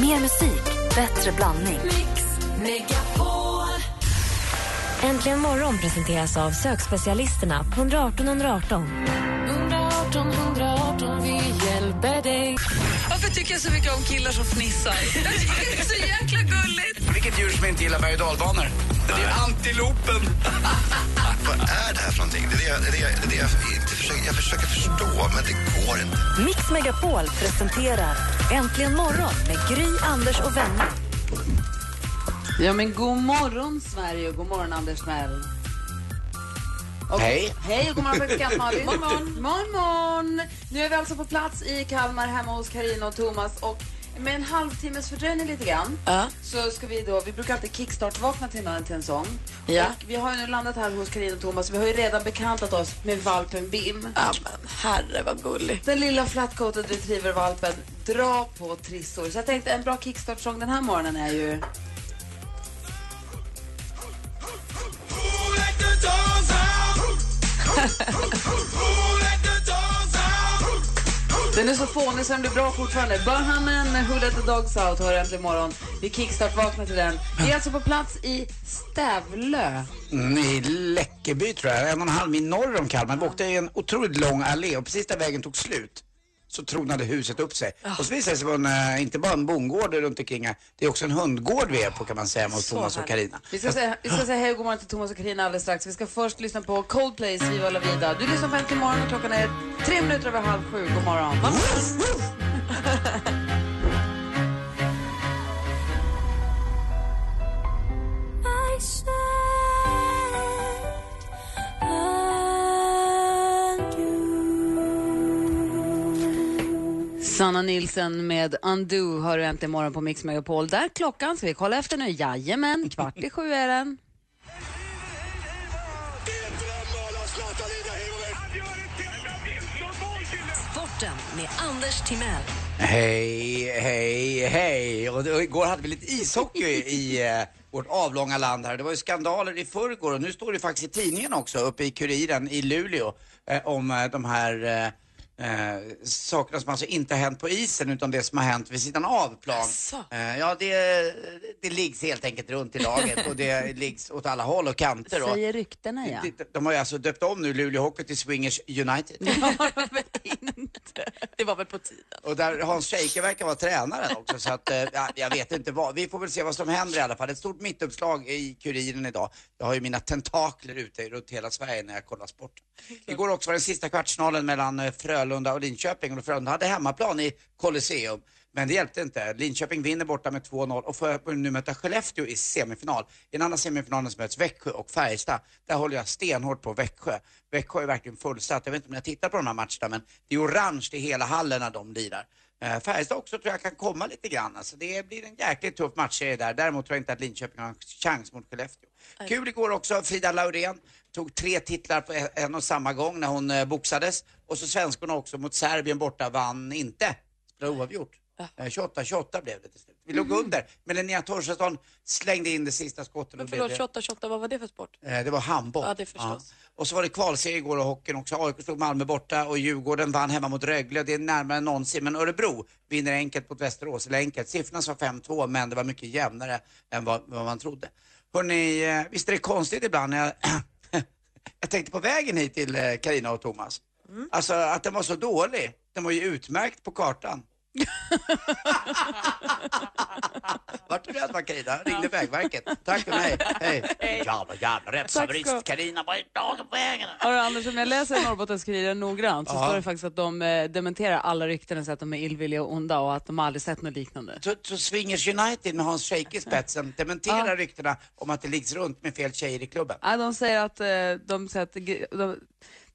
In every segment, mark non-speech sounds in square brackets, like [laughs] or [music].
Mer musik, bättre blandning. Mix Megapol. Äntligen morgon presenteras av sökspecialisterna på 118 118. 118 118, vi hjälper dig. Varför tycker jag så mycket om killar som fnissar? Jag tycker det är så jäkla gulligt. Vilket djur som inte gillar berg och dalbanor? Det är antilopen. [laughs] Vad är det här för någonting? Det är det, jag- det, det jag, inte försöker, jag försöker förstå, men det går inte. Mix Megapol presenterar Äntligen morgon med Gry, Anders och vänner. Ja, men god morgon Sverige och god morgon Anders Mell. Och- Hej. Hej och god morgon praktikant Malin. morgon, morgon. morgon, morgon. Nu är vi alltså på plats i Kalmar hemma hos Karina och Thomas och med en halvtimmes fördröjning lite grann så ska vi då, vi brukar alltid kickstart-vakna till en, till en sång. Ja. Och vi har ju nu landat här hos Karina och Thomas. Vi har ju redan bekantat oss med valpen Bim. Ja, men herre vad gullig. Den lilla flat-coated retriever-valpen drar på trissor. Så jag tänkte en bra kickstart-sång den här morgonen är ju... Den är så fånig så den blir bra fortfarande. Bahamen med Who Let The Dogs Out hör äntligen imorgon. Vi kickstart vaknar till den. Vi är alltså på plats i Stävlö. Mm, I Läckeby tror jag, en och en halv mil norr om Kalmar. Vi åkte i en otroligt lång allé och precis där vägen tog slut så tronade huset upp sig. Och så visade det sig vara eh, inte bara en bondgård runt omkring här, det är också en hundgård vi är på kan man säga mot Thomas och Karina. Vi ska, säga, vi ska säga hej och god morgon till Thomas och Carina alldeles strax. Vi ska först lyssna på Coldplays Viva La Vida. Du lyssnar på Äntligen morgon och klockan är tre minuter över halv sju. God morgon. [laughs] Sanna Nilsen med Undo hör du äntligen morgon på Mix Megapol. Där klockan, ska vi kolla efter nu? Jajamän, kvart i sju är den. Sporten med Anders Timell. Hej, hej, hej. Och igår hade vi lite ishockey i eh, vårt avlånga land här. Det var ju skandaler i förrgår och nu står det faktiskt i tidningen också uppe i Kuriren i Luleå eh, om eh, de här eh, sakerna som alltså inte har hänt på isen utan det som har hänt vid sidan av plan. Eh, ja, det, det liggs helt enkelt runt i laget och det [laughs] liggs åt alla håll och kanter. Säger ryktena ja. de, de har ju alltså döpt om nu Luleå Hockey till Swingers United. Det var väl på tiden. Och där Hans Scheike verkar vara tränaren också så att, eh, ja, jag vet inte vad. Vi får väl se vad som händer i alla fall. Ett stort mittuppslag i Kuriren idag. Jag har ju mina tentakler ute runt hela Sverige när jag kollar sport. Igår också var den sista kvartsfinalen mellan eh, Frölunda och Linköping och Frölunda hade hemmaplan i Colosseum. Men det hjälpte inte. Linköping vinner borta med 2-0 och får nu möta Skellefteå i semifinal. I den andra semifinalen så möts Växjö och Färjestad. Där håller jag stenhårt på Växjö. Växjö är verkligen fullsatt. Jag vet inte om jag tittar på de här matcherna men det är orange i hela hallen när de lirar. Eh, Färjestad också tror jag kan komma lite grann. Alltså det blir en jäkligt tuff matchserie där. Däremot tror jag inte att Linköping har en chans mot Skellefteå. Kul igår också, Frida Laurén tog tre titlar på en och samma gång när hon eh, boxades. Och så svenskorna också mot Serbien borta vann inte. Spelade oavgjort. Eh, 28-28 blev det till slut. Vi låg under, men Linnea Torstensson slängde in det sista skottet. Men förlåt, blev 28, 28, vad var det för sport? det. Eh, Det var handboll. Ja, det förstås. Och så var det kvalserie igår och hockeyn också. AIK slog Malmö borta och Djurgården vann hemma mot Rögle. Det är närmare än någonsin. Men Örebro vinner enkelt mot Västerås. Eller enkelt. Siffrorna sa 5-2 men det var mycket jämnare än vad, vad man trodde. Hörrni, eh, visst är det konstigt ibland när jag... [clears throat] jag tänkte på vägen hit till eh, Karina och Thomas. Mm. Alltså att den var så dålig. Den var ju utmärkt på kartan. [laughs] Vart du rädd va Carina? Ringde Vägverket. Tack för mig. Hej. Jävla jävla rättshaverist. Carina var dagen på vägen. Hörru, Anders, om jag läser Norrbottenskuriren noggrant så Ja. står det faktiskt att de eh, dementerar alla rykten och säger att de är illvilliga och onda och att de aldrig sett något liknande. Så, så Swingers United med Hans Scheike i spetsen dementerar Ja. ryktena om att det liggs runt med fel tjejer i klubben. Nej, de säger att, eh, de, säger att g- de,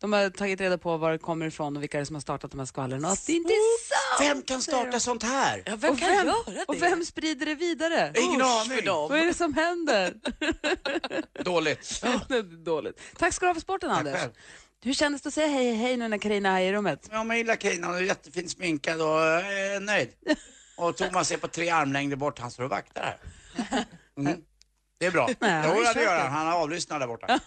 de har tagit reda på var det kommer ifrån och vilka det som har startat de här skvallren och att det inte är sant. Vem kan starta sånt här? Ja, vem och kan vem, göra det? Och vem sprider det vidare? Ingen Usch aning. för dem. Vad är det som händer? [laughs] Dåligt. [laughs] Dåligt. Tack ska du ha för sporten, Anders. Hur kändes det att säga hej hej nu när Carina är här i rummet? Ja, men jag gillar Carina. Hon är jättefint sminkad och är nöjd. [laughs] Och Thomas är på tre armlängder bort. Han står och vaktar här. Mm. Det är bra. Nej, det säker. gör han. Han har avlyssnat där borta.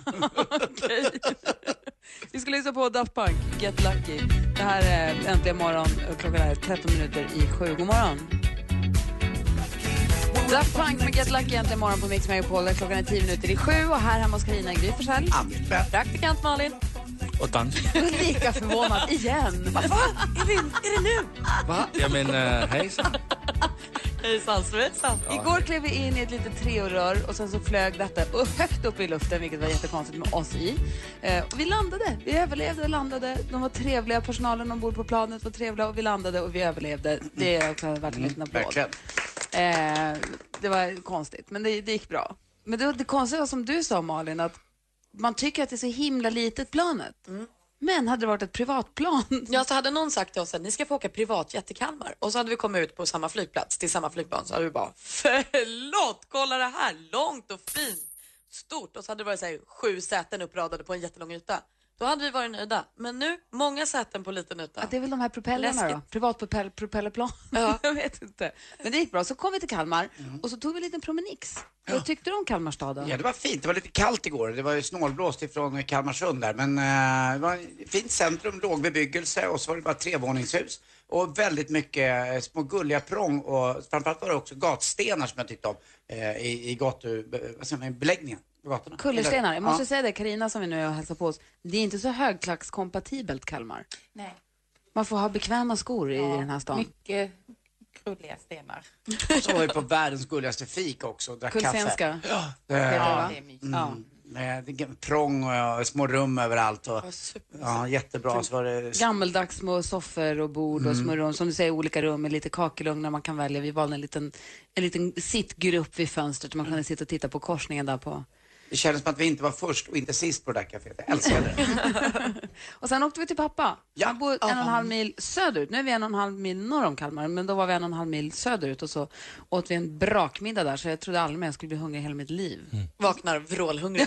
Vi ska lyssna på Daft Punk, Get Lucky. Det här är Äntligen morgon. Klockan är 13 minuter i sju. God morgon. Daft Punk med Get Lucky egentligen morgon på Mix Megapol. Klockan är tio minuter i sju och här hemma hos Carina Gry Forssell. Praktikant Malin. Och dans. [laughs] Lika förvånad igen. Va? Är, det, är det nu? Va? Jamen, uh, hejsan. [laughs] Hejsan svejsan. Igår klev vi in i ett litet treorör och sen så flög detta upp, högt upp i luften, vilket var jättekonstigt med oss i. Eh, och vi landade. Vi överlevde och landade. De var trevliga, personalen ombord på planet var trevliga och vi landade och vi överlevde. Det är också värt en liten applåd. Verkligen. Eh, det var konstigt, men det, det gick bra. Men det, det konstiga var som du sa Malin, att man tycker att det är så himla litet planet. Men hade det varit ett privatplan? [laughs] Ja, så hade någon sagt till oss att ni ska få åka privatjet till Kalmar och så hade vi kommit ut på samma flygplats till samma flygplan så hade vi bara [laughs] förlåt, kolla det här, långt och fint, stort. Och så hade det varit så här, sju säten uppradade på en jättelång yta. Då hade vi varit nöjda. Men nu, många säten på liten yta. Att det är väl de här propellerna då? Läskigt. Privatpropellerplan? Ja. [laughs] jag vet inte. Men det gick bra. Så kom vi till Kalmar och så tog vi en liten promenix. Vad tyckte du om Kalmar stad då? Ja, det var fint. Det var lite kallt igår. Det var ju snålblåst ifrån Kalmarsund där. Men eh, det var ett fint centrum, låg bebyggelse och så var det bara trevåningshus. Och väldigt mycket eh, små gulliga prång och framförallt var det också gatstenar som jag tyckte om eh, i, i gatu, be- vad säger man, beläggningen på gatorna. Kullerstenar. Jag måste Ja. säga det, Karina som vi nu hälsar på oss, det är inte så högklackskompatibelt Kalmar. Nej. Man får ha bekväma skor i den här stan. Mycket krulliga stenar. Och [laughs] så var vi på världens gulligaste fik också och drack kaffe. Ja, det? Det är mysigt. Mm. Med prång och små rum överallt. Och, ja, jättebra. Så var det Gammeldags små soffor och bord och Mm. små rum. Som du säger, olika rum med lite kakelugnar man kan välja. Vi valde en liten, en liten sittgrupp vid fönstret. Man kunde sitta och titta på korsningen där på. Det kändes som att vi inte var först och inte sist på det där kaféet. Jag älskade det. [laughs] Och sen åkte vi till pappa. Ja. Han bor en och en halv mil söderut. Nu är vi en och en halv mil norr om Kalmar, men då var vi en och en halv mil söderut och så åt vi en brakmiddag där så jag trodde aldrig mer jag skulle bli hungrig hela mitt liv. Vaknar vrålhungrig.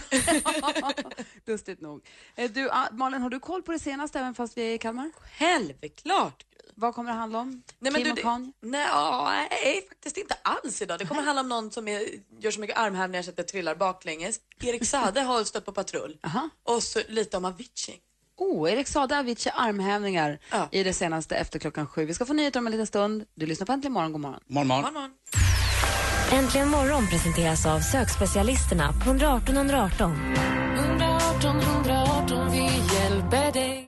[laughs] Lustigt nog. Eh, Du, ah, Malin, har du koll på det senaste även fast vi är i Kalmar? Självklart. Vad kommer det handla om? Nej, men Kim du, och det- Kanye? nej, nej, faktiskt inte alls idag. Det kommer handla om någon som är, gör så mycket armhävningar så att det trillar baklänges. Erik Sade har stött på patrull. Aha. Och så lite om Avicii. Oh, Erik Saade Avicii armhävningar Ja. i det senaste efter klockan sju. Vi ska få nyheter om en liten stund. Du lyssnar på Äntligen morgon. God morgon. Morgon, morgon. Morgon. Äntligen morgon presenteras av sökspecialisterna på 118 118. 118 118, vi hjälper dig.